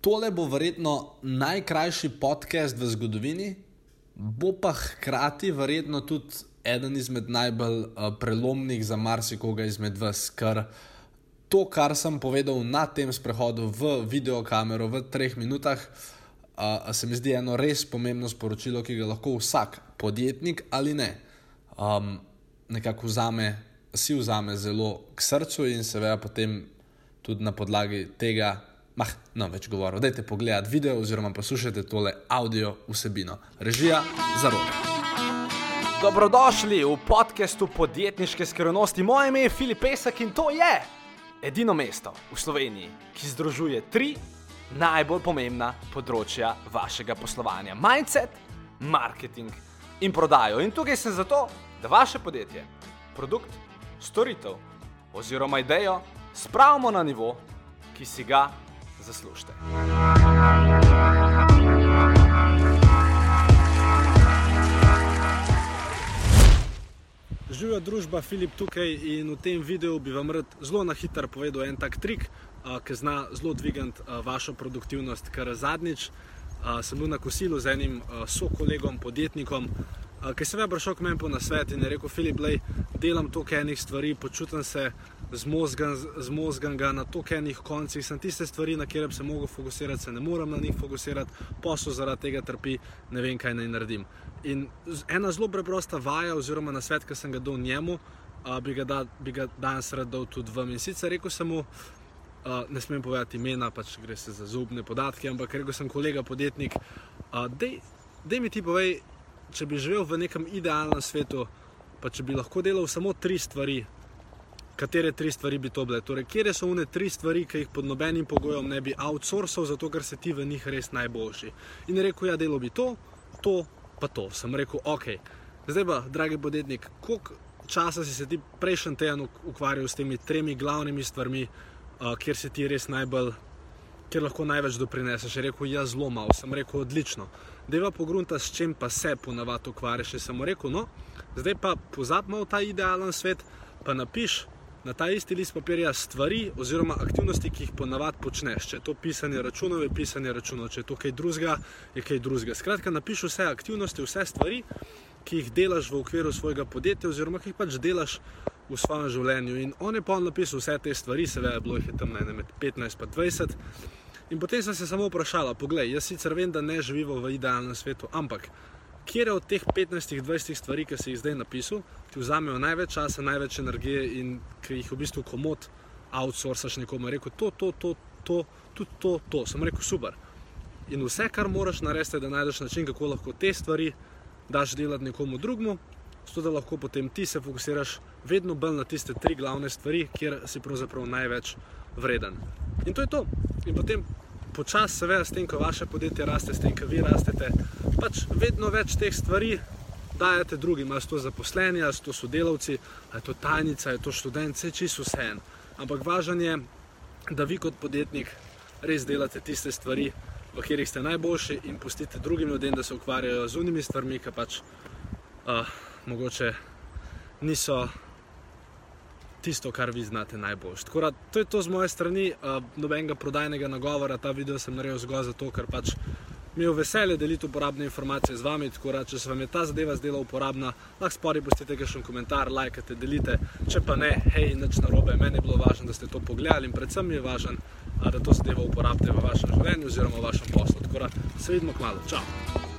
tole bo verjetno najkrajši podcast v zgodovini, bo pa hkrati verjetno tudi eden izmed najbolj uh, prelomnih za marsikoga izmed vas. Ker to, kar sem povedal na tem sprehodu v videokamero v treh minutah, uh, se mi zdi eno res pomembno sporočilo, ki ga lahko vsak podjetnik ali ne. Um, nekako vzame, si vzame zelo k srcu in seveda potem tudi na podlagi tega Mah, no, več govoril. Dajte pogledati video oziroma poslušajte tole audio vsebino. Režija za roke. Dobrodošli v podkastu podjetniške skrivnosti. Moje ime je Filip Pesek in to je edino mesto v Sloveniji, ki združuje tri najbolj pomembna področja vašega poslovanja: mindset, marketing in prodajo. In tukaj sem zato, da vaše podjetje, produkt, storitev oziroma idejo spravimo na nivo, ki si ga zaslužite. Živijo družba Filip tukaj in v tem videu bi vam rad zelo na hitro povedal en tak trik, ki zna zelo dvigati vašo produktivnost. Ker zadnjič sem bil na kosilu z enim sokolegom, podjetnikom, ki se je prišel k meni po nasvet in je rekel: Filip, lej, delam toliko enih stvari, počutim se zmozgan na toliko enih koncih, sem tiste stvari, na kjer bi se lahko fokusiral, se ne morem na njih fokusirati, posel zaradi tega trpi, ne vem, kaj naj naredim. In ena zelo preprosta vaja, oziroma na svet, ki sem ga dal njemu, bi ga, da, bi ga danes rad dal tudi vam. In sicer rekel sem mu, ne smem povedati imena, pač gre se za zubne podatke, ampak rekel sem kolega podjetnik, da mi ti povej, če bi živel v nekem idealnem svetu, pa če bi lahko delal samo tri stvari, katere tri stvari bi to bile. Torej, kje so one tri stvari, ki jih pod nobenim pogojem ne bi outsourcal, zato ker se ti v njih res najboljši. In rekel, ja, delo bi to, to, pa to. Sem rekel, ok. Zdaj pa, dragi podjetnik, koliko časa si se ti prejšnji teden ukvarjal s temi tremi glavnimi stvarmi, uh, kjer si ti res najbolj. Ker lahko največ doprineseš, je rekel, ja, zelo malo, sem rekel, odlično. Deva pogrunta, s čim pa se ponavadi ukvarjaš. Sem rekel, no, zdaj pa pozabimo v ta idealen svet, pa napiš na ta isti list papirja stvari oziroma aktivnosti, ki jih ponavadi počneš. Če je to pisanje računov, je pisanje računov, če je to kaj drugega, je kaj drugega. Skratka, napiši vse aktivnosti, vse stvari, ki jih delaš v okviru svojega podjetja oziroma ki jih pač delaš v svojem življenju. In on je pa napisal vse te stvari, seveda, bilo jih je tam ne, med 15 in 20. In potem sem se samo vprašala, poglej, jaz sicer vem, da ne živimo v idealnem svetu, ampak kje od teh 15-20 stvari, ki si jih zdaj napisal, ti vzamejo največ časa, največ energije in ki jih v bistvu komod outsourcaš nekomu. Rekel, to, to, to, to, tudi to, to. Sem rekel, super. In vse, kar moraš narediti, je, da najdeš način, kako lahko te stvari daš delati nekomu drugmu, zato da lahko potem ti se fokusiraš vedno bolj na tiste tri glavne stvari, kjer si pravzaprav največ vreden. In to je to. In potem počasi, seveda, s tem, ko vaše podjetje raste, s tem, ko vi rastete, pač vedno več teh stvari dajete drugim, ali so to zaposleni, ali so to sodelavci, ali je to tajnica, ali je to študent, vse čisto vse en. Ampak važno je, da vi kot podjetnik res delate tiste stvari, v katerih ste najboljši in pustite drugim ljudem, da se ukvarjajo z unimi stvarmi, ki pač uh, mogoče niso tisto, kar vi znate najbolj. Tako da to je to z moje strani, uh, nobenega prodajnega nagovora, ta video sem naredil zgolj zato, ker pač je veselje deliti uporabne informacije z vami. Tako da, če se vam je ta zadeva zdela uporabna, lahko spori pustite še komentar, lajkate, delite. Če pa ne, hej, nič narobe, meni je bilo važno, da ste to pogledali in predvsem mi je važno, da to zadevo uporabite v vašem življenju oziroma v vašem poslu. Tako da se vidimo k malu. Čau!